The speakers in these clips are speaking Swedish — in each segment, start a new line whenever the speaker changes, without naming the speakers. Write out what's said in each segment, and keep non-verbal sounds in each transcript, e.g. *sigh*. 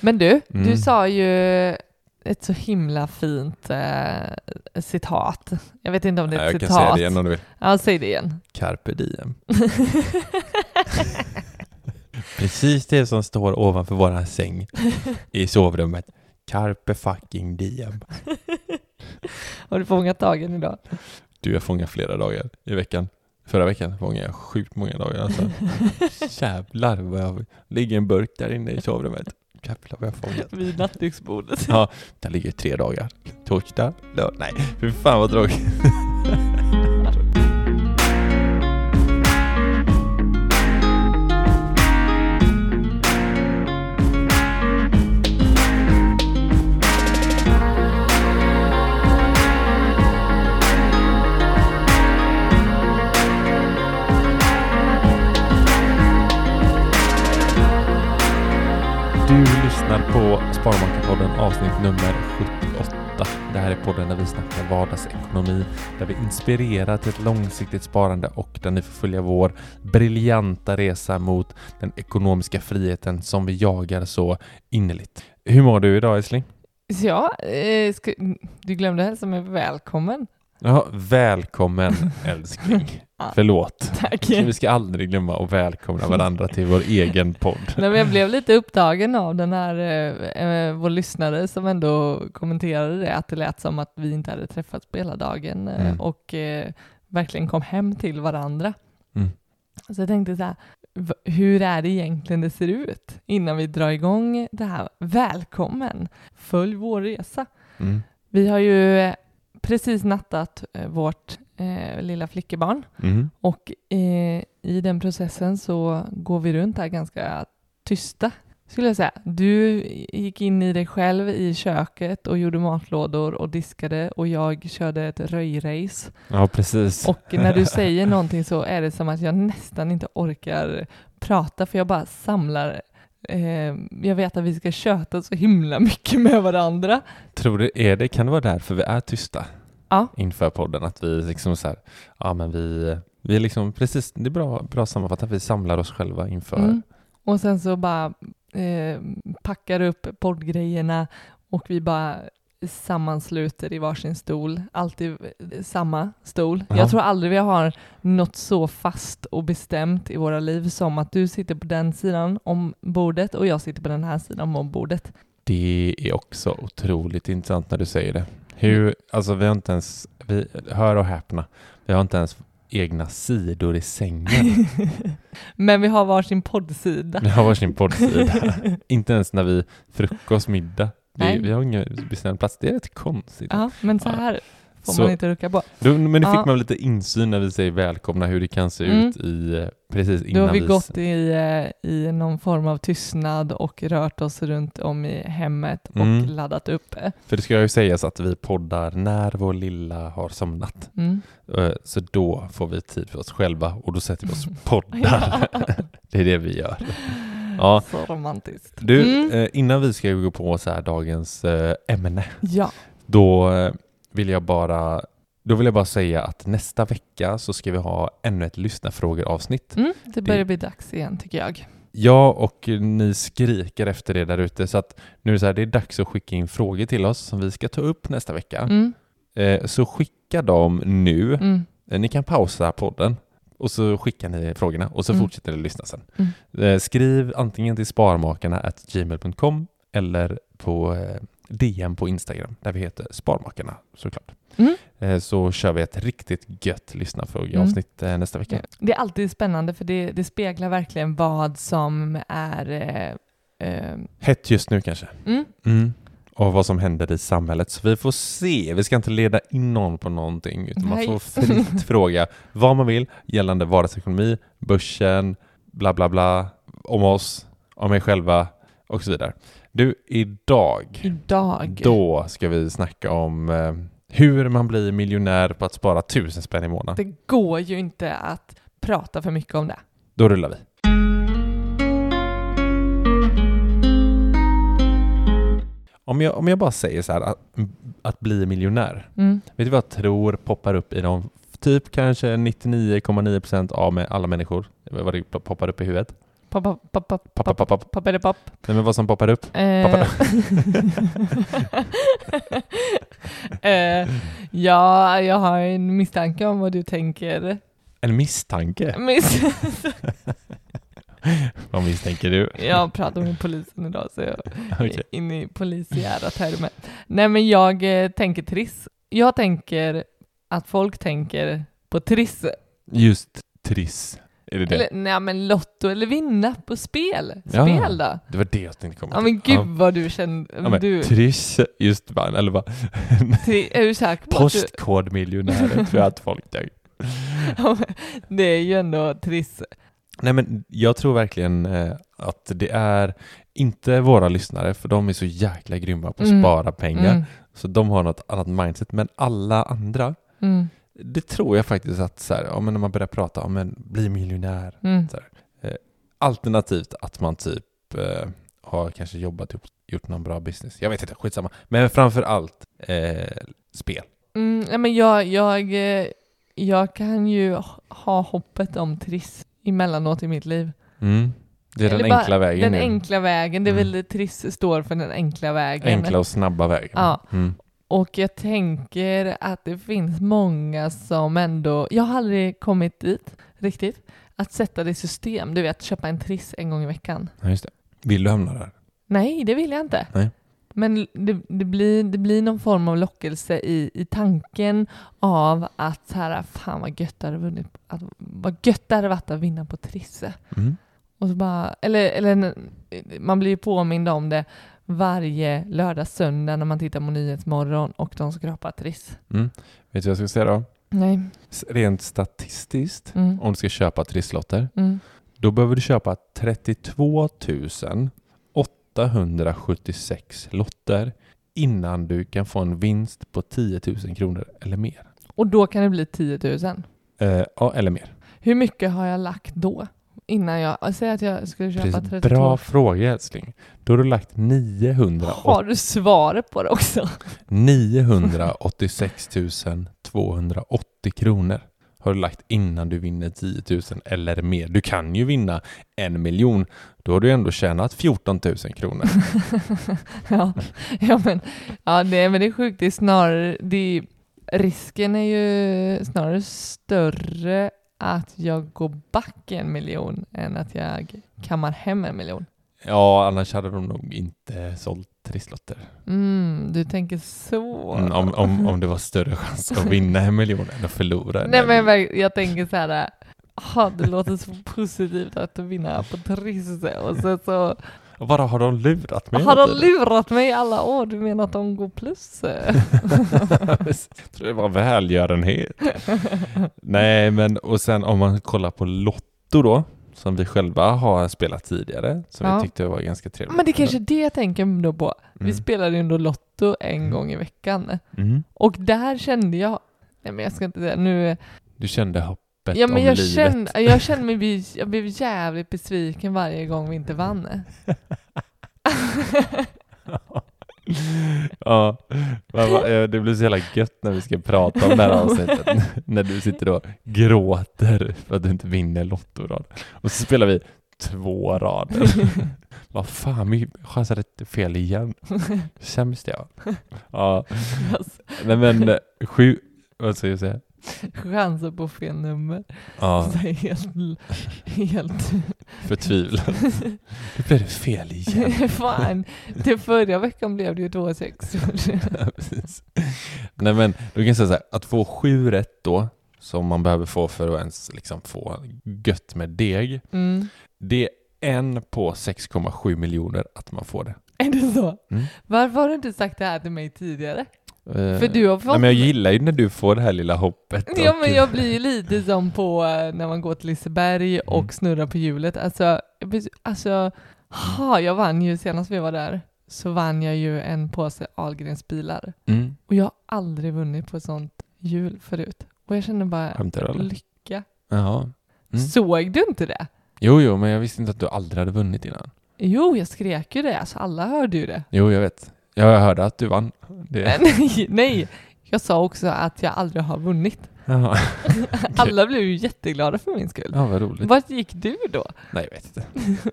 Men du,
Mm.
du sa ju ett så himla fint eh, citat. Jag vet inte om det är ett
jag kan
citat.
säga det igen om du vill.
Ja, säg det igen.
Carpe diem. *laughs* Precis det som står ovanför våran säng i sovrummet. Carpe fucking diem. *laughs*
Har du fångat dagen idag?
Du, jag fångar flera dagar i veckan. Förra veckan fångade jag sjukt många dagar alltså. *laughs* Jävlar vad jag ligger en burk där inne i sovrummet. Jävlar vad jag fångat.
Vid nattduksbordet.
Ja, där ligger tre dagar. Torsdag, lördag. Nej, fy fan vad tråkigt. *laughs* på Sparmakarpodden avsnitt nummer 78. Det här är podden där vi snackar vardagsekonomi, där vi inspirerar till ett långsiktigt sparande och där ni får följa vår briljanta resa mot den ekonomiska friheten som vi jagar så innerligt. Hur mår du idag älskling?
Ja, eh, ska, du glömde hälsa mig välkommen.
Ja, välkommen *laughs* älskling.
Ja.
Förlåt.
Tack.
Vi ska aldrig glömma att välkomna varandra till vår egen podd. *laughs*
Nej, men jag blev lite upptagen av den här, eh, eh, vår lyssnare som ändå kommenterade det, att det lät som att vi inte hade träffats på hela dagen eh,
Mm.
och eh, verkligen kom hem till varandra.
Mm.
Så jag tänkte så här, hur är det egentligen det ser ut innan vi drar igång det här? Välkommen! Följ vår resa.
Mm.
Vi har ju precis nattat eh, vårt eh, lilla flickebarn
Mm.
och eh, i den processen så går vi runt här ganska tysta, skulle jag säga. Du gick in i dig själv i köket och gjorde matlådor och diskade och jag körde ett röjrace.
Ja, precis.
Och när du *laughs* säger någonting så är det som att jag nästan inte orkar prata för jag bara samlar jag vet att vi ska köta så himla mycket med varandra.
Tror du, är det, kan det vara därför vi är tysta?
Ja.
Inför podden, att vi liksom så här, ja men vi, vi är liksom, precis, det är bra, bra sammanfattat, vi samlar oss själva inför.
Mm. Och sen så bara eh, packar upp poddgrejerna och vi bara sammansluter i varsin stol. Alltid eh, samma stol.
Ja.
Jag tror aldrig vi har något så fast och bestämt i våra liv som att du sitter på den sidan om bordet och jag sitter på den här sidan om bordet.
Det är också otroligt intressant när du säger det. Hur, alltså vi har inte ens, vi, hör och häpna, vi har inte ens egna sidor i sängen. *laughs*
Men vi har varsin poddsida.
Vi har varsin poddsida. *laughs* inte ens när vi frukost, middag.
Nej.
vi har ingen bestämd plats. Det är rätt konstigt.
Ja, men så här får
Så-
man inte rucka på.
Då, men nu fick man lite insyn när vi säger välkomna, hur det kan se
Mm.
ut i, eh, precis
Då
innan
har vi
vi
gått i, eh, i någon form av tystnad och rört oss runt om i hemmet och
Mm.
laddat upp.
För det ska ju sägas att vi poddar när vår lilla har somnat.
Mm.
Eh, Så då får vi tid för oss själva och då sätter vi oss och *laughs* poddar. *laughs* Det är det vi gör. Ja.
Så romantiskt.
Du,
Mm.
eh, innan vi ska gå på så här dagens eh, ämne,
Ja.
då eh, vill jag bara då vill jag bara säga att nästa vecka så ska vi ha ännu ett lyssnarfrågor-avsnitt.
Mm, det börjar bli dags igen tycker jag.
Jag och ni skriker efter det där ute så att nu är det så här, det är dags att skicka in frågor till oss som vi ska ta upp nästa vecka.
Mm.
Eh, Så skicka dem nu.
Mm.
Eh, Ni kan pausa podden och så skickar ni frågorna och så
Mm.
fortsätter ni lyssna sen.
Mm.
Eh, Skriv antingen till sparmakarna gmail.com eller på eh, DM på Instagram där vi heter Sparmakarna såklart.
Mm.
Eh, Så kör vi ett riktigt gött lyssnarfrågeavsnitt eh, nästa vecka.
Det är alltid spännande för det, det speglar verkligen vad som är eh, eh,
Hett just nu kanske.
mm.
Och vad som händer i samhället. Så vi får se. Vi ska inte leda in någon på någonting. Utan man
Nej.
får fritt fråga vad man vill gällande vardagsekonomi, börsen, bla bla bla, om oss, om mig själva och så vidare. Du, idag,
idag.
då ska vi snacka om eh, hur man blir miljonär på att spara tusen spänn i månaden.
Det går ju inte att prata för mycket om det.
Då rullar vi. Om jag, om jag bara säger så här, att, att bli miljonär.
Mm.
Vet du vad jag tror poppar upp i de typ kanske 99,9% av med alla människor? Vad det poppar upp i huvudet?
Pop, pop, pop, pop,
Pop, pop, pop, pop. Nej, men vad som poppar upp?
Eh, *laughs* eh, ja, jag har en misstanke om vad du tänker.
En misstanke?
Miss *laughs* *laughs*
Vad misstänker du?
jag pratar med polisen idag så jag *laughs*
Okej.
är inne i polisiära termer. Nej men jag eh, tänker Triss. Jag tänker att folk tänker på Triss.
Just Triss. Är det det?
Eller nej men Lotto eller vinna på spel.
Ja.
Spel då.
Det var det jag tänkte komma
Ja
till.
men gud vad du kände.
Ja, men
du,
Triss, just vann, eller vad? *laughs*
tri, är du säker på
Postkodmiljonärer tror jag att folk tänker.
Ja, Det är ju ändå Triss.
Nej men jag tror verkligen eh, att det är inte våra lyssnare, för de är så jäkla grymma på att
Mm.
spara pengar,
Mm.
så de har något annat mindset, men alla andra,
Mm.
det tror jag faktiskt att så här, ja, men när man börjar prata om en bli miljonär,
Mm.
alternativt att man typ eh, har kanske jobbat upp, gjort någon bra business. Jag vet inte, skitsamma. Men framför allt eh, spel.
Mm, men jag, jag, eh, jag kan ju ha hoppet om Triss emellanåt i mitt liv.
Mm. Det är den
Eller bara
enkla vägen.
Den
nu.
enkla vägen, det är
Mm.
väl det Triss står för, den enkla vägen.
enkla och snabba vägen.
Ja.
Mm.
Och jag tänker att det finns många som ändå, jag har aldrig kommit dit riktigt, att sätta det i system. Du vet, köpa en Triss en gång i veckan.
Ja, just det. Vill du hamna där?
Nej, det vill jag inte.
Nej.
Men det, det, blir, det blir någon form av lockelse i, i tanken av att så här, fan vad gött det hade vunnit, att, vad gött det hade varit att vinna på Trisse.
Mm. Och
så bara, eller, eller man blir ju påmind om det varje lördag, söndag när man tittar på Nyhetsmorgon och de skrapar Triss.
Mm. Vet du vad jag ska säga då?
Nej.
Rent statistiskt,
Mm.
om du ska köpa trisslotter,
Mm.
då behöver du köpa 32 876 lotter innan du kan få en vinst på 10 000 kronor eller mer.
Och då kan det bli 10 000.
Eh, ja, eller mer.
Hur mycket har jag lagt då? Innan jag, säg att jag skulle köpa
Precis.
32.
Bra fråga älskling. Då har du lagt 900
Har du svaret på det också?
986 280 kronor har du lagt innan du vinner 10 000 eller mer. Du kan ju vinna en miljon. Då har du ändå tjänat 14 000 kronor. *laughs*
ja, ja, men, ja det, men det är sjukt. Det är snarare, det risken är ju snarare större att jag går back en miljon än att jag kammar hem en miljon.
Ja, annars hade de nog inte sålt trisslotter.
Mm, du tänker så.
Mm, om, om, om det var större chans att vinna en miljon än att förlora
Nej men verk- jag tänker så här. ah, det låter så positivt att vinna på Trisse och sen så
Bara har de lurat mig
har de lurat mig alla år. Du menar att de går plus?
Jag *laughs* tror det var välgörenhet. *laughs* Nej, men och sen om man kollar på Lotto då, som vi själva har spelat tidigare, som
Ja.
vi tyckte var ganska trevligt.
Men det kanske är det jag tänker då på. Vi
Mm.
spelade ju ändå Lotto en
Mm.
gång i veckan.
Mm.
Och där kände jag, nej men jag ska inte säga nu,
Du kände hoppet
ja men
om
jag
livet.
kände, jag kände mig, *laughs* jag blev jävligt besviken varje gång vi inte vann. *laughs* *laughs*
ja, eh, det blir så jävla gött när vi ska prata om det här avsnittet. *laughs* när du sitter och gråter för att du inte vinner Lotto-rad. Och så spelar vi två rader. *laughs* Vad fan, vi chansade fel igen. Sämst jag. *laughs* Ja,
Alltså,
nej men eh, sju... Vad ska jag säga?
Chanser på fel nummer.
Ja,
Så helt, helt
förtvivlad. *laughs* Nu blev det fel igen. *laughs*
Fan, det förra veckan blev det ju två sexor. *laughs*
Ja, precis. Nej men, då kan jag säga så här, att få sju rätt då, som man behöver få för att ens liksom få gött med deg,
Mm.
det är en på 6,7 miljoner att man får det.
Är det så?
Mm.
Varför har du inte sagt det här till mig tidigare?
Eh,
För du har fått...
Nej, men jag gillar ju när du får det här lilla hoppet. *laughs*
Ja men jag blir ju lite som på eh, när man går till Liseberg och
Mm.
snurrar på hjulet. Alltså, alltså ha, jag vann ju senast vi var där så vann jag ju en påse Ahlgrens bilar.
Mm.
Och jag har aldrig vunnit på ett sånt hjul förut. Och jag känner bara lycka.
Jaha. Mm.
Såg du inte det?
Jo, jo, men jag visste inte att du aldrig hade vunnit innan.
Jo, jag skrek ju det. Alltså alla hörde ju det.
Jo, jag vet. Ja, Jag hörde att du vann. Det...
Nej, nej, jag sa också att jag aldrig har vunnit.
Jaha. *laughs*
Alla blev ju jätteglada för min skull.
Ja, vad roligt.
Vart gick du då?
Nej, jag vet inte.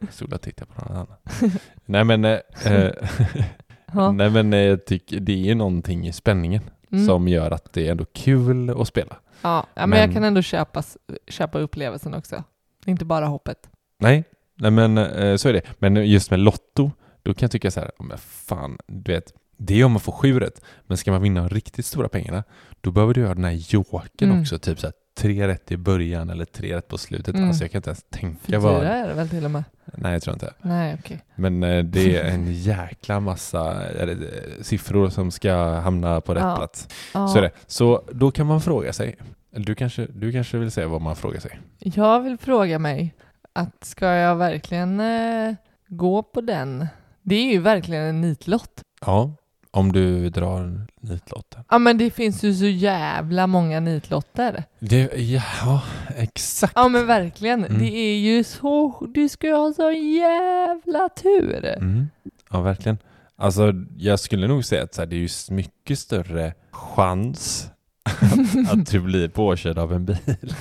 Jag stod och tittade på någon annan. Nej, men, eh, eh, nej, men eh, jag tycker det är ju någonting i spänningen
Mm.
som gör att det är ändå kul att spela.
Ja, ja men,
Men-
jag kan ändå köpa, köpa upplevelsen också. Inte bara hoppet.
Nej, nej men eh, så är det. Men just med Lotto, då kan jag tycka så här, "Ja, men fan, du vet, det är om man får sju rätt. Men ska man vinna de riktigt stora pengarna, då behöver du göra den här jokern
Mm.
också. Typ så här, tre rätt i början eller tre rätt på slutet.
Mm.
Alltså jag kan inte ens tänka
Fyra
vad...
är det väl till och med?
Nej, jag tror inte.
Nej, okej.
Men eh, det är *laughs* en jäkla massa eh, siffror som ska hamna på rätt
Ja.
plats.
Ja.
Så är det. Så då kan man fråga sig. Du kanske, du kanske vill säga vad man frågar sig?
Jag vill fråga mig att ska jag verkligen eh, gå på den? Det är ju verkligen en nitlott.
Ja, om du drar nitlotten.
Ja, men det finns ju så jävla många nitlotter.
Det, ja, exakt.
Ja, men verkligen.
Mm.
Det är ju så... Du ska ju ha så jävla tur.
Mm. Ja, verkligen. Alltså, jag skulle nog säga att så här, det är ju mycket större chans att, *laughs* att du blir påkörd av en bil. *laughs*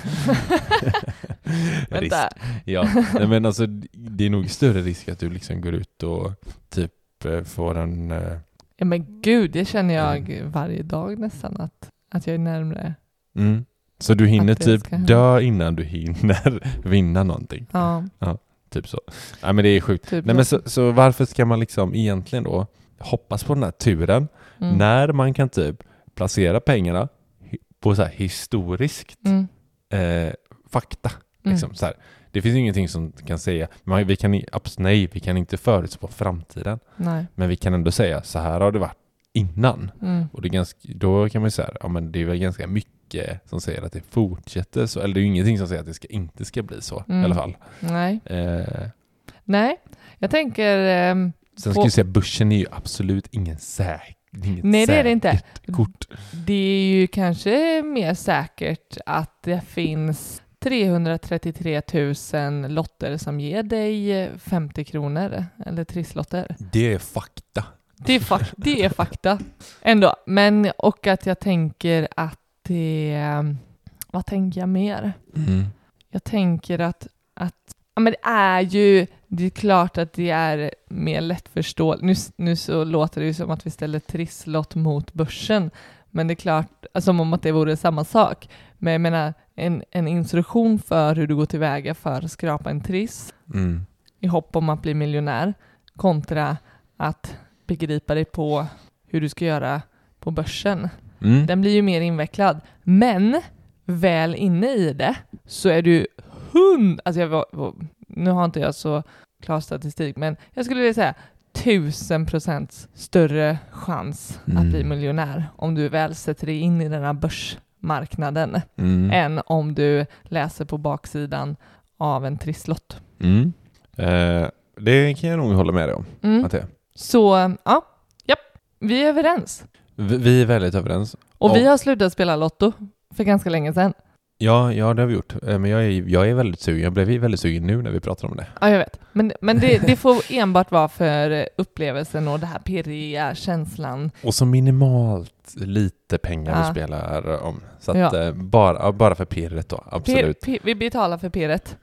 Vänta.
Ja, nej, men alltså det är nog större risk att du liksom går ut och typ eh, får en... eh,
Ja, men gud, det känner jag varje dag nästan att, att jag är närmre.
Mm. Så du hinner
Att det
typ
ska hända.
dö innan du hinner *laughs* vinna någonting.
Ja,
Typ så. Nej men det är sjukt.
typ
Nej men så, så varför ska man liksom egentligen då hoppas på den här turen
Mm.
när man kan typ placera pengarna på så här historiskt
Mm.
eh, fakta.
Mm.
Liksom, så här. Det finns ingenting som kan säga, men vi kan, nej, vi kan inte förutspå framtiden,
Nej.
men vi kan ändå säga så här har det varit innan.
Mm.
Och det är ganska, då kan man ju säga, ja men det är väl ganska mycket som säger att det fortsätter så, eller det är ju ingenting som säger att det ska, inte ska bli så
Mm.
i alla fall.
Nej.
Eh,
Nej, jag tänker... ehm,
sen
På-
ska jag säga, börsen är ju absolut ingen säker inget
Nej, det är det inte.
kort.
Det är ju kanske mer säkert att det finns 333 000 lotter som ger dig eh, 50 kronor, eller trisslotter.
Det är fakta.
Det är, fak- det är fakta ändå. Men, och att jag tänker att det... Vad tänker jag mer?
Mm.
Jag tänker att, att ja, men det är ju, det är klart att det är mer lättförståeligt. Nu, nu så låter det ju som att vi ställer trisslott mot börsen, men det är klart, alltså, som om att det vore samma sak. Men jag menar, en, en instruktion för hur du går tillväga för att skrapa en triss
Mm.
i hopp om att bli miljonär kontra att begripa dig på hur du ska göra på börsen.
Mm.
Den blir ju mer invecklad. Men väl inne i det så är du hund... Alltså jag var, nu har inte jag så klar statistik, men jag skulle vilja säga tusen procents större chans att
Mm.
bli miljonär om du väl sätter dig in i den här börsmarknaden
Mm.
än om du läser på baksidan av en trisslott.
Mm. Eh, det kan jag nog hålla med dig om.
Mm.
Att.
Så ja, japp, vi är överens.
Vi, vi är väldigt överens.
Och
Ja.
vi har slutat spela Lotto för ganska länge sedan.
Ja, ja det har vi gjort. Eh, Men jag är, jag är väldigt sugen. Jag blev väldigt sugen nu när vi pratar om det.
Ja, jag vet. Men, men det, det får enbart vara för upplevelsen och det här pirriga känslan.
Och så minimalt lite pengar
Ja.
vi spelar om. Så att
Ja.
eh, bara, bara för pirret då,
Pir,
absolut.
pir, vi betalar för pirret.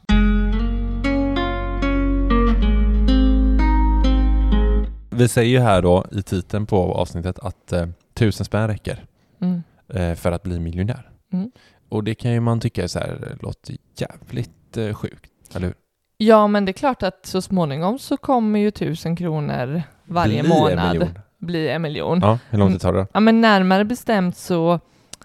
Vi säger ju här då i titeln på avsnittet att eh, tusen spänn räcker
Mm.
eh, för att bli miljonär.
Mm.
Och det kan ju man tycka är så här, låter jävligt eh, sjukt, eller hur?
Ja, men det är klart att så småningom så kommer ju tusen kronor varje
Bli en
månad
miljon.
bli en miljon.
Ja, hur lång tid tar det?
Ja, men närmare bestämt så,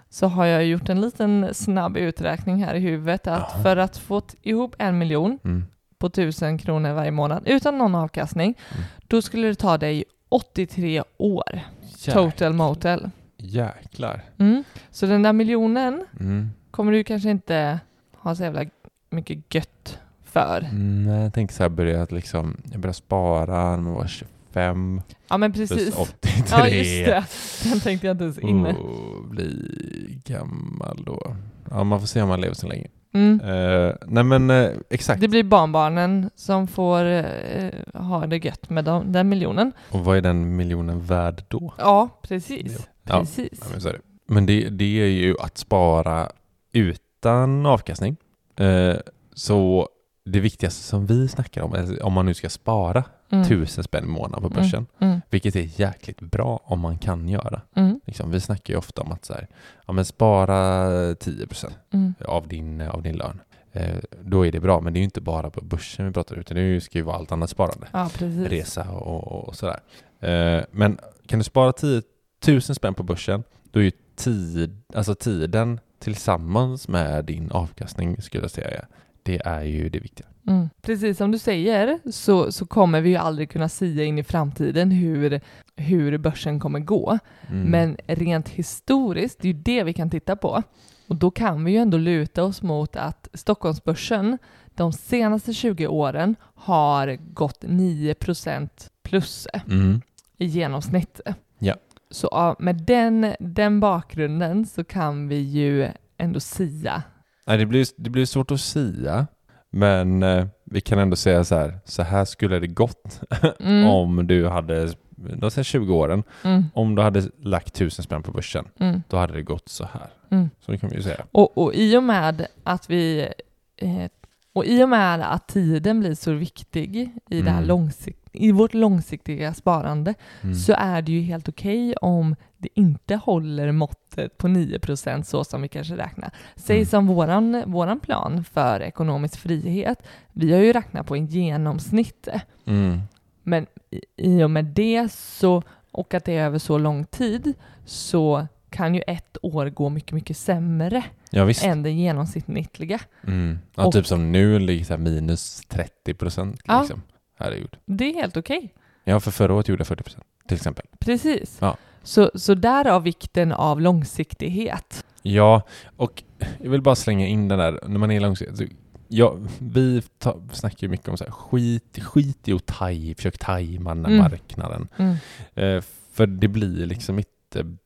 så har jag gjort en liten snabb uträkning här i huvudet att
Jaha.
för att få ihop en miljon
Mm.
på tusen kronor varje månad utan någon avkastning,
Mm.
då skulle det ta dig 83 år. Total motel.
Jäklar.
Mm. Så den där miljonen
Mm.
kommer du kanske inte ha så jävla mycket gött för.
Mm, nej, jag tänker så här, börja att liksom, jag börjar spara när man var 25
Ja men
plus
precis. *laughs*
83.
Ja just det. Den tänkte jag inte ens inne.
Och bli gammal då. Ja, man får se om man lever så länge.
Mm.
Eh, nej men eh, exakt.
Det blir barnbarnen som får eh, ha det gött med dem, den miljonen.
Och vad är den miljonen värd då?
Ja, precis.
Ja,
Precis.
Ja, men, så är det. men det, det är ju att spara utan avkastning. Eh, så det viktigaste som vi snackar om, om man nu ska spara
Mm.
tusen spänn i månaden på
Mm.
börsen,
Mm.
vilket är jäkligt bra om man kan göra.
Mm.
Liksom, vi snackar ju ofta om att så här, ja, men spara 10%
Mm.
av din, av din lön. Eh, då är det bra, men det är ju inte bara på börsen vi pratar utan det ska ju vara allt annat sparande.
Ja.
Resa och, och sådär. Eh, men kan du spara 10 000 spänn på börsen, då är ju tid, alltså tiden tillsammans med din avkastning skulle jag säga, det är ju det viktiga.
Mm. Precis som du säger så, så kommer vi ju aldrig kunna sia in i framtiden hur, hur börsen kommer gå.
Mm.
Men rent historiskt, det är ju det vi kan titta på. Och då kan vi ju ändå luta oss mot att Stockholmsbörsen de senaste 20 åren har gått 9 plus
Mm.
i genomsnitt.
Ja.
Så med den, den bakgrunden så kan vi ju ändå sia.
Nej, det blir, det blir svårt att sia, men eh, vi kan ändå säga så här, så här skulle det gått *laughs*
Mm,
om du hade, de senaste 20 åren,
mm,
om du hade lagt tusen spänn på börsen,
mm,
då hade det gått så här.
mm.
Så det kan vi ju säga.
Och, och i och med att vi eh, och i och med att tiden blir så viktig i, det här
Mm.
långsikt, i vårt långsiktiga sparande
Mm.
så är det ju helt okej om det inte håller måttet på 9% så som vi kanske räknar. Säg
Mm.
som våran, våran plan för ekonomisk frihet. Vi har ju räknat på en genomsnitt,
Mm.
men i och med det så, och att det är över så lång tid, så kan ju ett år gå mycket, mycket sämre
Ja
än det genomsnittliga.
Mm. Ja,
Och-
typ som nu här minus 30 procent.
Ja.
Liksom. Herregud.
Det är helt okej.
Ja, för förra året gjorde jag 40 procent till exempel.
Precis.
Ja.
Så, så därav vikten av långsiktighet.
Ja, och jag vill bara slänga in den där, när man är långsiktig. Ja, vi ta, snackar ju mycket om så här, skit, skit i att taj, försök tajma
Mm.
marknaden.
Mm.
Eh, för det blir liksom inte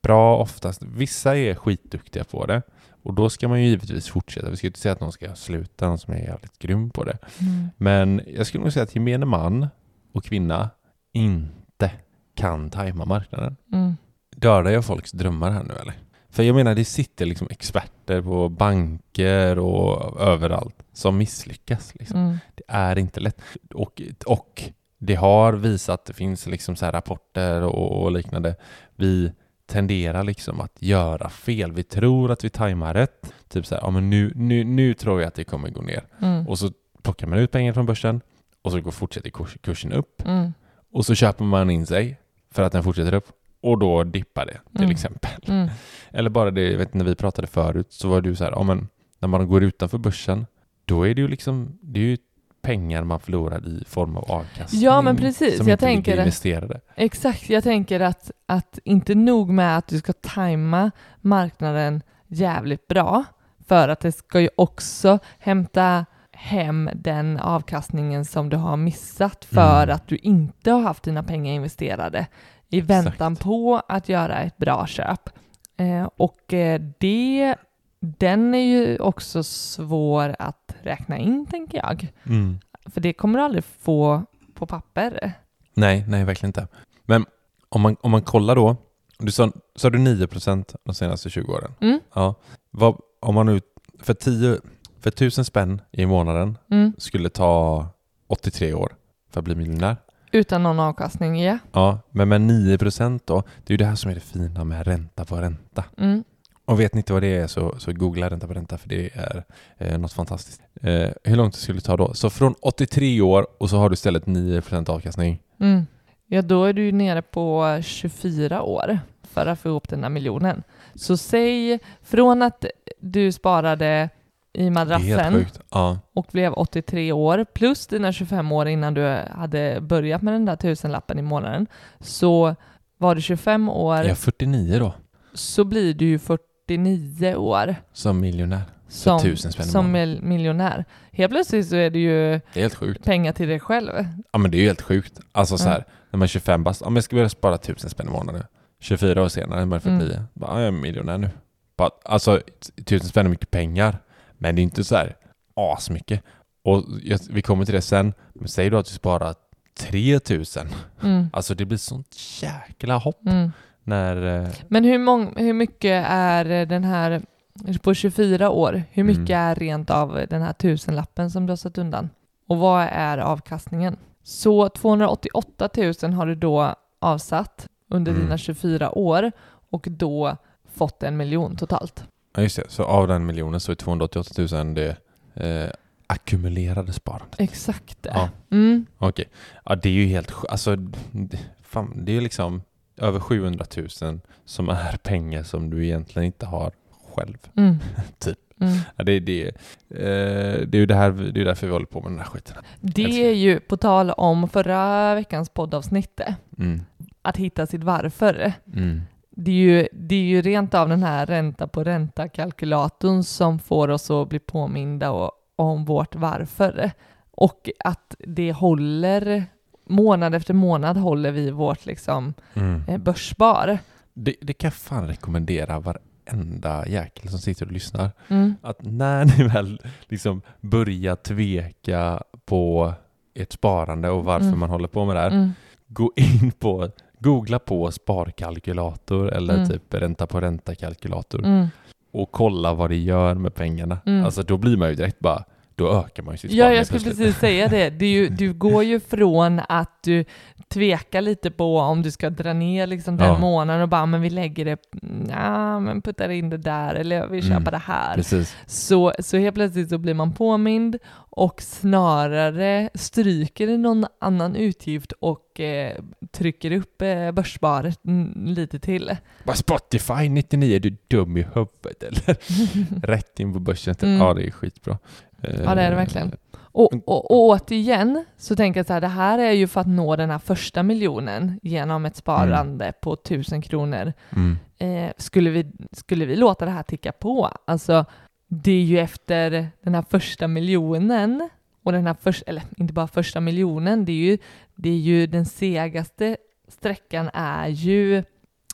bra oftast. Vissa är skitduktiga på det. Och då ska man ju givetvis fortsätta. Vi ska ju inte säga att någon ska sluta, någon som är jävligt grym på det.
Mm.
Men jag skulle nog säga att gemene man och kvinna inte kan tajma marknaden.
Mm.
Dödar jag folks drömmar här nu eller? För jag menar, det sitter liksom experter på banker och överallt som misslyckas. Liksom.
Mm.
Det är inte lätt. Och, och det har visat, det finns liksom så rapporter och, och liknande. Vi tenderar liksom att göra fel. Vi tror att vi tajmar rätt. Typ så här, ja men nu, nu, nu tror jag att det kommer gå ner.
Mm.
Och så plockar man ut pengar från börsen och så går, fortsätter kurs, kursen upp.
Mm.
Och så köper man in sig för att den fortsätter upp. Och då dippar det till
Mm.
exempel.
Mm. *laughs*
Eller bara det, jag vet när vi pratade förut så var du så här, ja men när man går utanför börsen då är det ju liksom, det är ju pengar man förlorar i form av avkastning.
Ja, men precis.
Som
Jag
inte
tänker
investerade.
Exakt, jag tänker att, att inte nog med att du ska tajma marknaden jävligt bra, för att det ska ju också hämta hem den avkastningen som du har missat för
Mm.
att du inte har haft dina pengar investerade i
Exakt.
väntan på att göra ett bra köp. Eh, och eh, det, den är ju också svår att räkna in, tänker jag.
Mm.
För det kommer du aldrig få på papper.
Nej, nej verkligen inte. Men om man, om man kollar då, du sa, sa du 9% de senaste 20 åren?
Mm.
Ja. Vad, om man nu, för 10, för 1000 spänn i månaden
Mm.
skulle ta 83 år för att bli miljonär.
Utan någon avkastning, ja.
Ja, men med 9% då, det är ju det här som är det fina med ränta på ränta.
Mm.
Och vet ni inte vad det är så, så googla ränta på ränta för det är eh, något fantastiskt. Eh, hur långt det skulle ta då? Så från 83 år och så har du istället 9% avkastning.
Mm. Ja, då är du ju nere på 24 år för att få ihop den här miljonen. Så säg från att du sparade i madrassen.
Ja.
och blev 83 år plus dina 25 år innan du hade börjat med den där tusenlappen i månaden så var du 25 år
Jag är 49 då,
så blir du ju 49 år
som miljonär.
som,
tusen spänn
som mil- miljonär. Helt plötsligt så är det ju
Det är helt sjukt.
pengar till dig själv.
Ja men det är ju helt sjukt. Alltså så
Mm.
här, när man är 25 bast, om jag ska börja spara 1000 spänn i månaden. 24 år senare, man är 49,
Mm.
bara, ja, jag är miljonär nu. Bara, alltså 1000 spänn är mycket pengar, men det är inte så här asmycket. Och jag, vi kommer till det sen, men säg då att du sparar 3000.
Mm.
Alltså det blir sånt jäkla hopp
Mm.
När... eh,
Men hur, mång, hur mycket är den här på 24 år, hur mycket
Mm.
är rent av den här tusenlappen som du har satt undan? Och vad är avkastningen? Så 288 000 har du då avsatt under
Mm.
dina 24 år och då fått en miljon totalt.
Ja, just det. Så av den miljonen så är 288 000 det eh, ackumulerade sparandet.
Exakt det.
Ja.
Mm.
Okej. Ja, det är ju helt Alltså, fan, det är ju liksom över 700 000 som är pengar som du egentligen inte har själv.
Mm. *laughs*
Typ.
Mm.
Ja, det, det, eh, det är ju det här, det är därför vi håller på med den här skiten.
Det är ju på tal om förra veckans poddavsnitt,
Mm.
att hitta sitt varför.
Mm.
Det är, ju, det är ju rent av den här ränta på ränta-kalkylatorn som får oss att bli påminda om vårt varför. Och att det håller, månad efter månad håller vi vårt liksom,
Mm.
eh, börsspar.
Det, det kan jag fan rekommendera varenda jäkel som sitter och lyssnar.
Mm.
Att när ni väl liksom börjar tveka på ert sparande och varför
Mm.
man håller på med det här.
Mm.
Gå in på, googla på sparkalkylator eller
Mm.
typ ränta på ränta-kalkylator
Mm.
och kolla vad det gör med pengarna. Alltså då blir man ju direkt bara, då ökar man ju sitt
Ja, jag skulle precis säga det. Ju- *laughs* du går ju från att du tvekar lite på om du ska dra ner liksom den
Ja.
månaden och bara, men vi lägger det, ja, men puttar in det där eller jag vill köpa
Mm.
det här.
Precis.
Så, så helt plötsligt så blir man påmind och snarare stryker någon annan utgift och eh, trycker upp eh, börssparet mm, lite till.
Bara Spotify 99, är du dum i huvudet eller? *laughs* Rätt in på börsen.
Mm.
Ja, det är skitbra. Eh,
Ja, det är det verkligen. Och, och, och återigen så tänker jag så här, det här är ju för att nå den här första miljonen genom ett sparande på tusen kronor.
Mm.
Eh, skulle, vi, skulle vi låta det här ticka på? Alltså, det är ju efter den här första miljonen och den här första, eller inte bara första miljonen, det är ju, det är ju den segaste sträckan är ju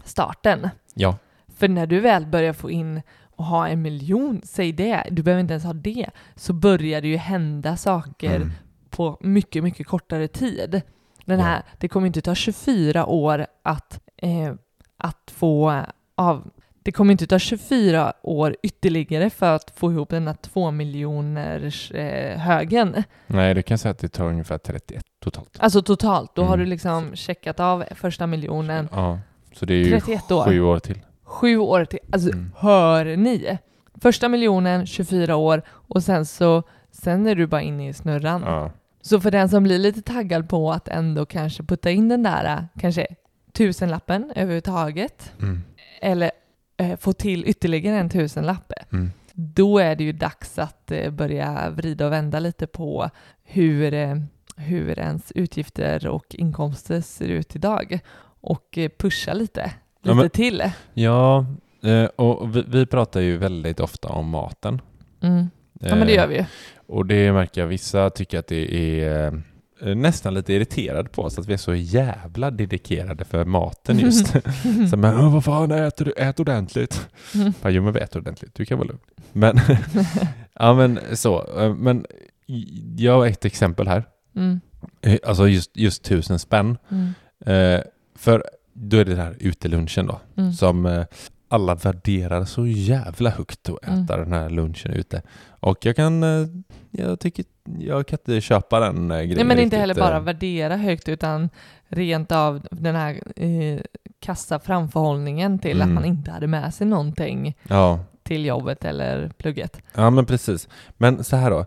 starten.
Ja.
För när du väl börjar få in och ha en miljon, säg det, du behöver inte ens ha det, så börjar det ju hända saker
Mm.
på mycket, mycket kortare tid. Den
Ja.
här, Det kommer inte ta 24 år att, eh, att få av... Det kommer inte ta 24 år ytterligare för att få ihop den här två miljoners eh, högen.
Nej, du kan säga att det tar ungefär 31 totalt.
Alltså totalt, då har
Mm.
du liksom checkat av första miljonen.
Ja, så det är ju
31 år.
sju år till.
Sju år till. Alltså,
Mm.
hör ni? Första miljonen, 24 år och sen så sen är du bara inne i snurran.
Ja.
Så för den som blir lite taggad på att ändå kanske putta in den där kanske tusenlappen överhuvudtaget
Mm.
eller eh, få till ytterligare en tusenlapp,
Mm.
då är det ju dags att eh, börja vrida och vända lite på hur, eh, hur ens utgifter och inkomster ser ut idag och eh, pusha lite,
Ja,
lite
men-
till.
Ja, eh, och vi, vi pratar ju väldigt ofta om maten.
Mm. Ja men det
Eh,
gör vi ju.
Och det märker jag, vissa tycker att det är eh, nästan lite irriterad på oss att vi är så jävla dedikerade för maten just. *laughs* *laughs* så men "Åh, vad fan äter du? Ät ordentligt.
Mm.
Fan, jo men vi äter ordentligt, du kan vara lugn. Men, *laughs* ja men så, eh, men jag har ett exempel här.
Mm.
Eh, Alltså just, just tusen spänn.
Mm.
Eh, för då är det den här utelunchen då.
Mm.
som eh, alla värderar så jävla högt att äta
Mm.
den här lunchen ute. Och jag kan, eh, jag tycker, jag kan inte köpa den eh, grejen
Nej men inte
riktigt,
heller bara värdera högt utan rent av den här eh, kassa framförhållningen till
Mm.
att man inte hade med sig någonting
Ja,
till jobbet eller plugget.
ja men precis. Men så här då,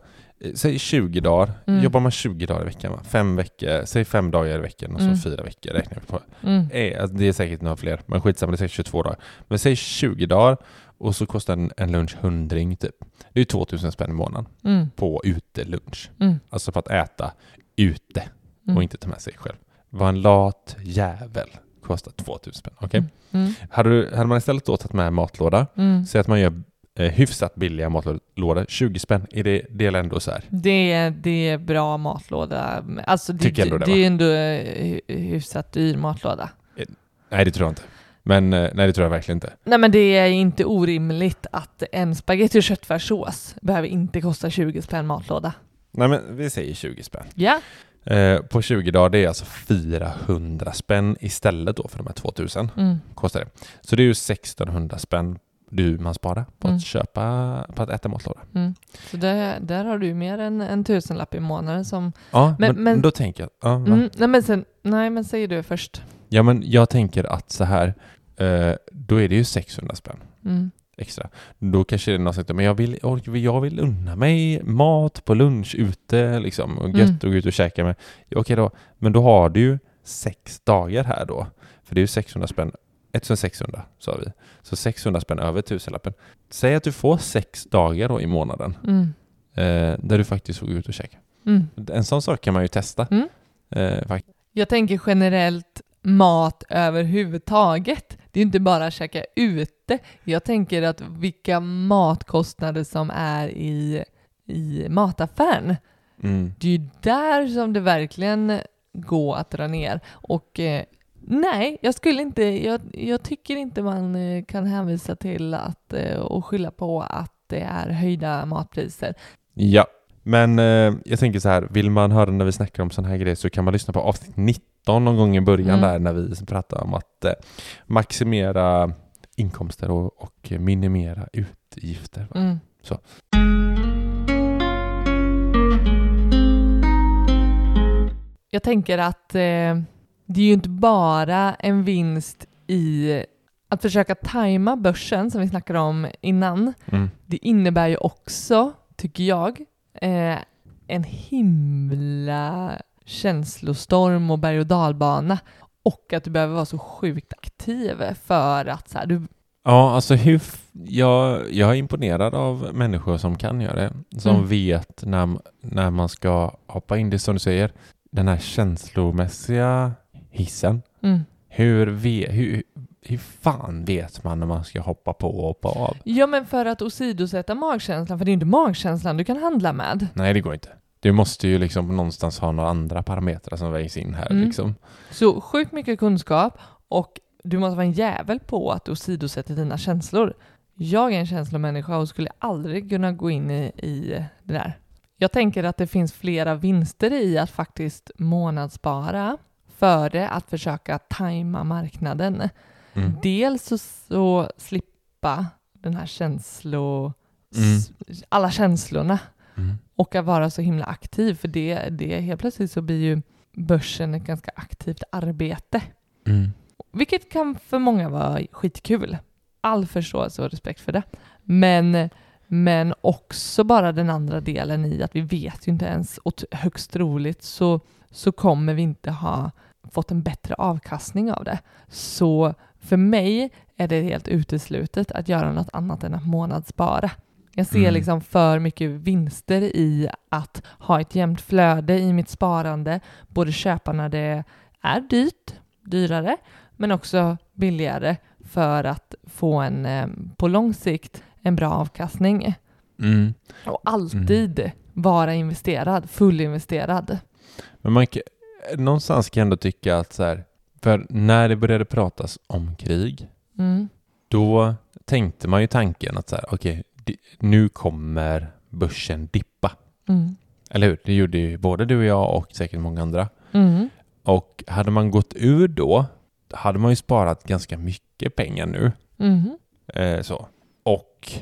säg 20 dagar,
Mm.
jobbar man 20 dagar i veckan va? Fem veckor, säg fem dagar i veckan och
Mm.
så fyra veckor räknar vi på.
Mm.
Eh, alltså det är säkert några fler, men skitsamma, det är säkert 22 dagar. Men säg 20 dagar och så kostar en, en lunch hundring typ. Det är ju 2000 spänn i månaden
Mm.
på utelunch.
Mm.
Alltså för att äta ute.
Mm.
och inte ta med sig själv. Var en lat jävel. Kostar 2000 spänn. Okej?
Mm.
Hade, du- hade man istället då tagit med matlåda,
Mm.
säg att man gör eh, hyfsat billiga matlådor, 20 spänn, är det, det är ändå så här?
Det, är, det är bra matlåda. Alltså det,
det,
det är ändå eh, hyfsat dyr matlåda.
Nej, det tror jag inte. Men eh, nej, det tror jag verkligen inte.
Nej men det är inte orimligt att en spagetti och köttfärssås behöver inte kosta 20 spänn matlåda.
Nej, men vi säger 20 spänn.
Ja.
Eh, på 20 dagar, det är alltså 400 spänn istället då för de här 2000
Mm.
kostar det. Så det är ju 1600 spänn du man sparar på
Mm.
att köpa, på att äta matlåda.
Mm. Så där, där har du mer än en tusenlapp i månaden som...
Ja, men,
Men- men-
då tänker jag, ja?
Mm, nej, men sen, nej, men säger du först.
ja men jag tänker att så här, eh, då är det ju 600 spänn
Mm.
extra. Då kanske det är någon som säger, men jag vill, jag vill unna mig mat på lunch ute liksom och gött
Mm.
att gå ut och käka med. Okej då, men då har du ju sex dagar här då. För det är ju 600 spänn, 1600 sa vi. Så 600 spänn över tusenlappen. Säg att du får sex dagar då i månaden
Mm.
eh, där du faktiskt får gå ut och käka.
Mm.
En sån sak kan man ju testa.
Mm.
Eh,
Jag tänker generellt mat överhuvudtaget. Det är inte bara att käka ute. Jag tänker att vilka matkostnader som är i, i mataffären.
mm.
Det är ju där som det verkligen går att dra ner. Och eh, nej, jag skulle inte, jag, jag tycker inte man eh, kan hänvisa till att eh, och skylla på att det är höjda matpriser.
Ja, men eh, jag tänker så här, vill man höra när vi snackar om sådana här grejer så kan man lyssna på avsnitt 19 någon gång i början
Mm.
där när vi pratar om att eh, maximera inkomster och, och minimera utgifter.
Mm.
Så.
Jag tänker att eh, det är ju inte bara en vinst i att försöka tajma börsen som vi snackade om innan.
Mm.
Det innebär ju också, tycker jag, eh, en himla känslostorm och berg och dalbana. Och att du behöver vara så sjukt aktiv för att så här, du...
Ja, alltså hur... Jag, jag är imponerad av människor som kan göra det. Som
Mm.
vet när, när man ska hoppa in. Det som du säger, den här känslomässiga hissen.
Mm.
Hur, ve, hur, hur fan vet man när man ska hoppa på och hoppa av?
Ja, men för att åsidosätta magkänslan, för det är ju inte magkänslan du kan handla med.
Nej, det går inte. Du måste ju liksom någonstans ha några andra parametrar som vägs in här
Mm.
liksom.
Så sjukt mycket kunskap och du måste vara en jävel på att du åsidosätter dina känslor. Jag är en känslomänniska och skulle aldrig kunna gå in i, i det där. Jag tänker att det finns flera vinster i att faktiskt månadsspara före att försöka tajma marknaden.
Mm.
Dels så, så slippa den här känslo...
Mm.
alla känslorna
Mm.
och att vara så himla aktiv för det, det helt plötsligt så blir ju börsen ett ganska aktivt arbete.
Mm.
Vilket kan för många vara skitkul. All förståelse och respekt för det. Men, men också bara den andra delen i att vi vet ju inte ens och högst troligt så, så kommer vi inte ha fått en bättre avkastning av det. Så för mig är det helt uteslutet att göra något annat än att månadsspara. Jag ser
Mm.
liksom för mycket vinster i att ha ett jämnt flöde i mitt sparande, både köpa när det är dyrt, dyrare, men också billigare för att få en, eh, på lång sikt, en bra avkastning.
Mm.
Och alltid vara investerad, fullinvesterad.
Men man kan, någonstans kan jag ändå tycka att så här, för när det började pratas om krig,
Mm.
då tänkte man ju tanken att så här, okej, nu kommer börsen dippa.
Mm.
Eller hur? Det gjorde ju både du och jag och säkert många andra.
Mm.
Och hade man gått ur då, hade man ju sparat ganska mycket pengar nu.
Mm.
Eh, så. Och,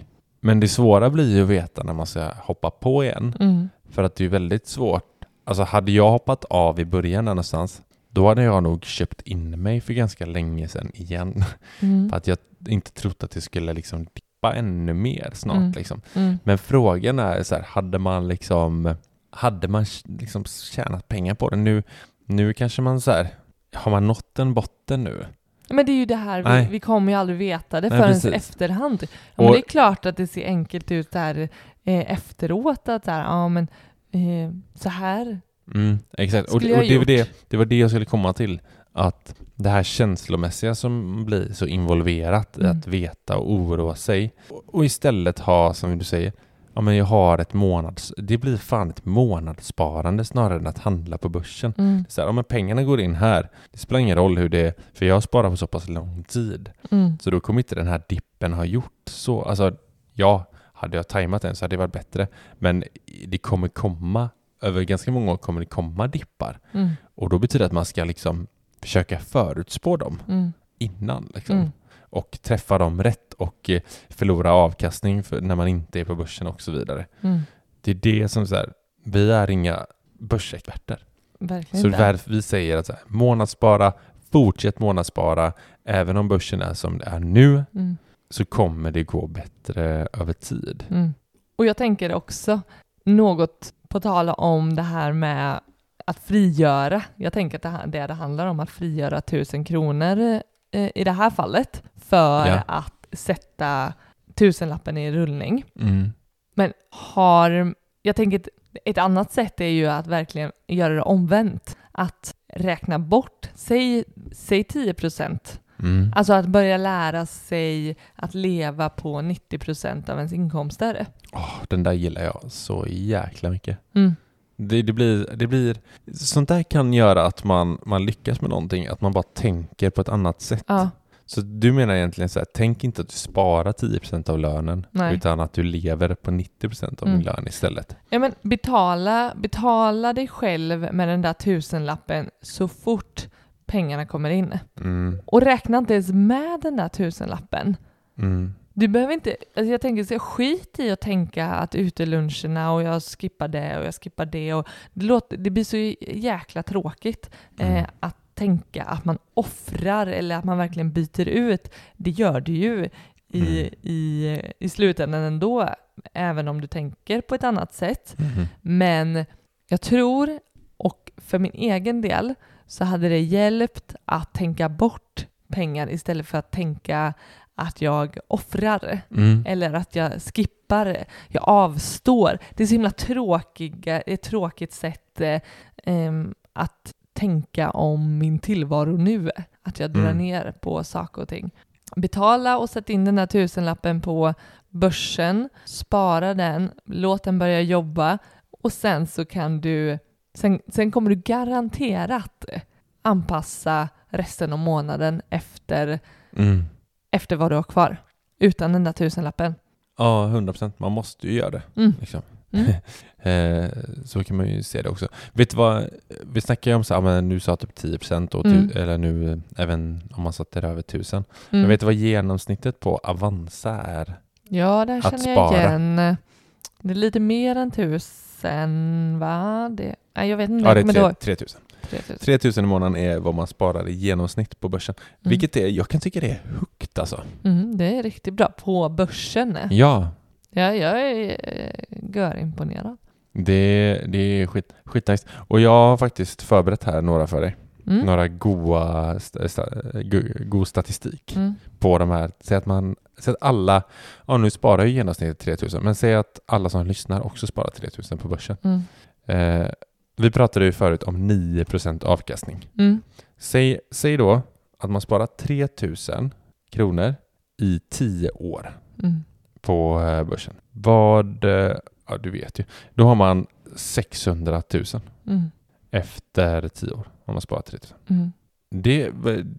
men det svåra blir ju att veta när man ska hoppa på igen.
Mm.
För att det är väldigt svårt. Alltså hade jag hoppat av i början där någonstans, då hade jag nog köpt in mig för ganska länge sedan igen. *laughs*
Mm.
För att jag inte trott att det skulle liksom dippa ännu mer snart.
Mm.
Liksom.
Mm.
Men frågan är så här, hade man liksom, hade man liksom tjänat pengar på det? Nu, nu kanske man så här, har man nått en botten nu?
Men det är ju det här, vi,
Nej.
vi kommer ju aldrig veta det
Nej,
förrän
precis.
efterhand. Ja, men
Och-
det är klart att det ser enkelt ut där eh, efteråt, att så här, ja men eh, så här.
Mm, exakt, och, och det, var det, det var det jag skulle komma till. Att det här känslomässiga som blir så involverat i
Mm.
att veta och oroa sig. Och, och istället ha, som du säger, ja men jag har ett månads... Det blir fan ett månadssparande snarare än att handla på börsen.
Mm.
Så här, ja men pengarna går in här. Det spelar ingen roll hur det är, för jag sparar på så pass lång tid.
Mm.
Så då kommer inte den här dippen ha gjort så. Alltså, ja, hade jag tajmat den så hade det varit bättre. Men det kommer komma, över ganska många år kommer det komma dippar.
Mm.
Och då betyder det att man ska liksom försöka förutspå dem
Mm.
innan. Liksom.
Mm.
och träffa dem rätt och eh, förlora avkastning för när man inte är på börsen och så vidare.
Mm.
Det är det som så här, vi är inga börsexperter.
Verkligen
Så därför vi säger att så här, månadsspara, fortsätt månadsspara, även om börsen är som det är nu
Mm.
Så kommer det gå bättre över tid.
Mm. Och jag tänker också något på tala om det här med att frigöra. Jag tänker att det, det handlar om att frigöra tusen kronor eh, i det här fallet för
Ja.
att sätta tusenlappen i rullning.
Mm.
Men har, jag tänker ett, ett annat sätt är ju att verkligen göra det omvänt. Att räkna bort, säg, säg 10 procent.
Mm.
Alltså att börja lära sig att leva på 90 procent av ens inkomster.
Åh, den där gillar jag så jäkla mycket.
Mm.
Det, det, blir, det blir, sånt där kan göra att man, man lyckas med någonting, att man bara tänker på ett annat sätt.
Ja,
Så du menar egentligen så här, tänk inte att du sparar 10% av lönen,
Nej.
utan att du lever på 90% av
Mm.
din lön istället.
ja men betala, betala dig själv med den där tusenlappen så fort pengarna kommer in.
Mm.
Och räkna inte ens med den där tusenlappen.
Mm.
Du behöver inte, alltså jag tänker så skit i att tänka att uteluncherna och jag skippar det och jag skippar det och det, låter, det blir så jäkla tråkigt eh,
Mm.
att tänka att man offrar eller att man verkligen byter ut. Det gör du ju i,
Mm.
i, i slutändan ändå, även om du tänker på ett annat sätt.
Mhm.
Men jag tror, och för min egen del, så hade det hjälpt att tänka bort pengar istället för att tänka att jag offrar
Mm.
eller att jag skippar, jag avstår. Det är så himla tråkiga, ett tråkigt sätt eh, att tänka om min tillvaro nu. Att jag drar
Mm.
ner på saker och ting. Betala och sätt in den där tusenlappen på börsen, spara den, låt den börja jobba och sen så kan du, sen, sen kommer du garanterat anpassa resten av månaden efter,
Mm.
efter vad du har kvar. Utan den där tusenlappen.
Ja, 100%. Man måste ju göra det.
Mm.
Liksom.
Mm. *laughs*
Eh, så kan man ju se det också. Vet du vad, vi snackar ju om så här, men nu sa typ 10% och
Mm.
eller nu eh, även om man satte det över 1000.
Mm.
Men vet du vad genomsnittet på Avanza är?
Ja, där
Att
känner jag
spara.
igen. Det är lite mer än tusen, va? Det, nej, jag vet inte.
Ja, det är
då-
3000.
3000.
3000 i månaden är vad man sparar i genomsnitt på börsen.
Mm.
Vilket är, jag kan tycka det är högt alltså.
Mm, det är riktigt bra. På börsen.
Ja,
Ja, jag är eh, görimponerad.
det, det är skit, skitnice. Och jag har faktiskt förberett här några för dig.
Mm.
Några goa, sta, sta, go, god statistik
Mm.
på de här. Säg att man, säg att alla, ja nu sparar ju genomsnittet 3000, men säg att alla som lyssnar också sparar 3000 på börsen.
Mm.
Eh, vi pratade ju förut om 9% avkastning.
Mm.
Säg, säg då att man sparar 3000 kronor i 10 år
Mm.
på eh, börsen. Vad, eh, ja du vet ju, då har man 600 000
Mm.
Efter 10 år om man sparar 3000.
Mm.
Det,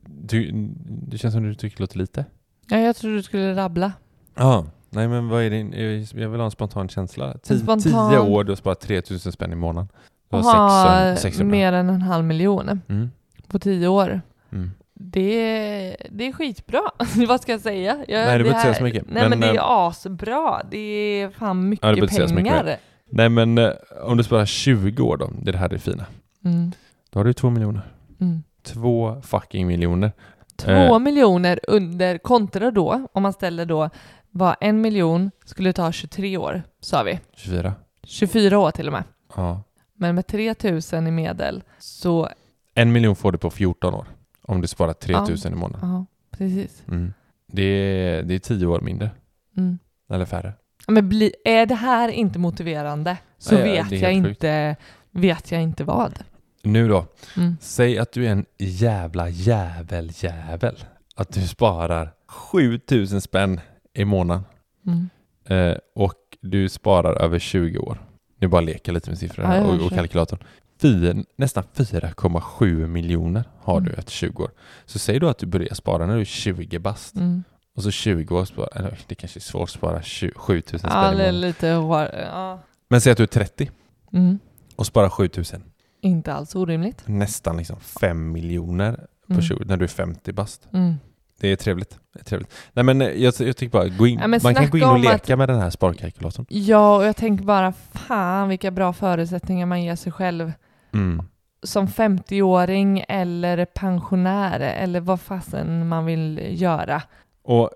du, det känns som du tycker det låter lite.
Ja, jag tror du skulle rabbla.
Ja, nej men vad är din, jag vill ha en spontan känsla. 10
spontan-
år, du har sparat 3000 spänn i månaden. Du har
ha
600. 600.
mer än en halv miljon
Mm.
på tio år.
Mm.
Det, det är skitbra. *laughs* Vad ska jag säga? Jag,
Nej, du
det
behöver inte säga så mycket.
Nej, men,
Men,
det
eh,
är asbra. Det är fan
Ja,
mycket
säga så mycket
pengar.
Nej men eh, om du sparar 20 år då, det är det här det är fina.
Mm.
Då har du 2 miljoner.
Mm.
Två fucking miljoner.
Två
Eh.
miljoner under kontra då, om man ställer då vad en miljon skulle ta 23 år, sa vi.
24.
24 år till och med.
Ja.
Men med 3000 i medel så,
En miljon får du på 14 år. Om du sparar 3000 i månaden.
ja, precis.
Mm. Det, är, det är 10 år mindre.
Mm.
Eller färre.
Ja, Men bli, är det här inte motiverande så
Ja, ja,
vet, jag inte, vet jag inte vad.
Nu då.
Mm.
Säg att du är en jävla jävel jävel. Att du sparar 7000 spänn i månaden.
Mm.
Eh, och du sparar över 20 år. Nu bara leker lite med siffrorna
Ja, ja,
och, och kalkylatorn. Fy, nästan 4,7 miljoner har
Mm.
du efter 20 år. Så säg då att du börjar spara när du är 20 bast.
Mm.
Och så 20 år spara, eller det kanske är svårt att spara 20, 7000
Ja,
spänn i
det är
månaden.
lite hår, ja.
Men säg att du är 30
Mm.
Och sparar 7000.
Inte alls orimligt.
Nästan liksom 5 miljoner på
Mm.
20, när du är 50 bast.
Mm.
Det är trevligt. Det är trevligt. Nej men eh, jag, jag tycker bara, gå in,
men
man kan gå in och leka
att-
med den här sparkalkylatorn.
Ja, och jag tänker bara fan vilka bra förutsättningar man ger sig själv
Mm.
som 50-åring eller pensionär eller vad fasen man vill göra.
Och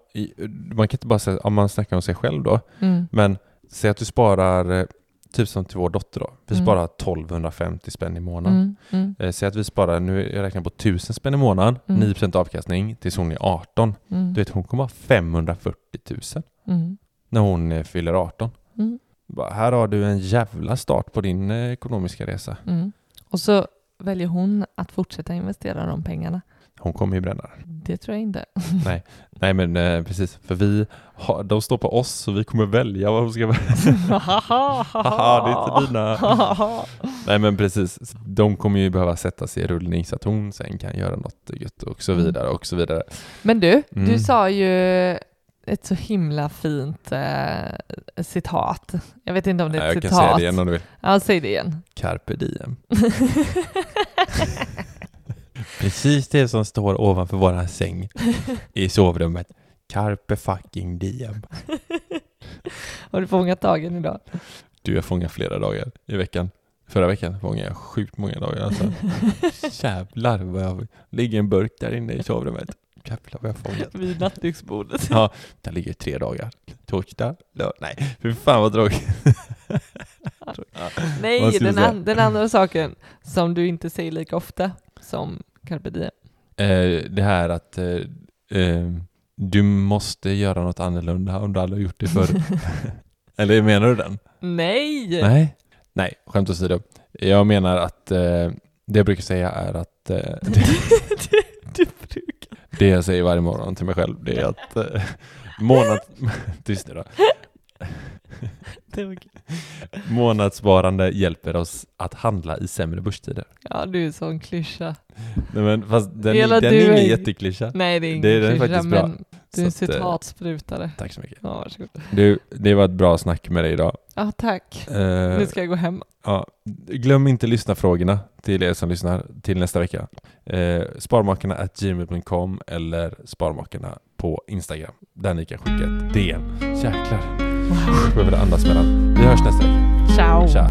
man kan inte bara säga, om man snackar om sig själv då,
Mm.
men säg att du sparar, eh, typ som till vår dotter då, vi
Mm.
sparar 1250 spänn i månaden.
Mm. Mm.
Eh, Säg att vi sparar, nu jag räknar på 1000 spänn i månaden,
Mm.
9% avkastning tills hon är 18.
Mm.
Du vet, hon kommer ha 540 000
Mm.
när hon eh, fyller 18.
Mm.
Här har du en jävla start på din eh, ekonomiska resa.
Och så väljer hon att fortsätta investera de pengarna.
Hon kommer ju bränna det.
Tror jag inte. *laughs*
Nej men eh, precis, för vi har, de står på oss så vi kommer välja vad hon ska välja. Haha, det är inte *laughs* dina. *laughs* Nej men precis, de kommer ju behöva sätta sig i rullning så att hon sen kan göra något gött och så
Mm.
vidare och så vidare.
Men du,
Mm.
du sa ju ett så himla fint eh, citat. Jag vet inte om det är
Nej,
ett
jag kan
citat.
säga det igen om du vill.
Ja, säg det igen.
Carpe diem. Precis det som står ovanför våran säng *laughs* i sovrummet. Carpe fucking diem. *laughs*
Har du fångat dagen idag?
Du, jag fångar flera dagar i veckan. Förra veckan fångade jag sjukt många dagar alltså. *laughs* Jävlar vad jag ligger en burk där inne i sovrummet. Jävlar vad jag fångat.
Vid nattduksbordet.
Ja, där ligger tre dagar. Torsdag, lördag. Nej, fy fan vad tråkigt. Ja.
Nej, den, an- den andra saken som du inte säger lika ofta som carpe diem.
Eh, det här att eh, eh, du måste göra något annorlunda om du aldrig har gjort det förr. *laughs* Eller menar du den?
Nej!
Nej. Nej, skämt åsido. Jag menar att eh, det jag brukar säga är att eh, *laughs* det,
du, du brukar...
det jag säger varje morgon till mig själv det är att eh, månad... *laughs* Tyst nu då. *laughs* Månadssparande hjälper oss att handla i sämre börstider.
Ja, du är en sån klyscha.
Nej, men fast den,
Hela
den är ingen jätteklyscha.
Nej, det är ingen
Det är-
klyscha,
faktiskt bra.
men du är en
eh,
citatsprutare.
Tack så mycket.
Ja, varsågod.
Du, det var ett bra snack med dig idag.
Ja, tack.
Eh,
Nu ska jag gå hem.
Ja, glöm inte lyssna frågorna till er som lyssnar till nästa vecka. Eh, sparmakarna at gmail.com eller sparmakarna på Instagram där ni kan skicka ett DM. Jäklar,
Wow.
jag behöver andas mellan. Vi hörs nästa vecka.
Ciao.
Tja!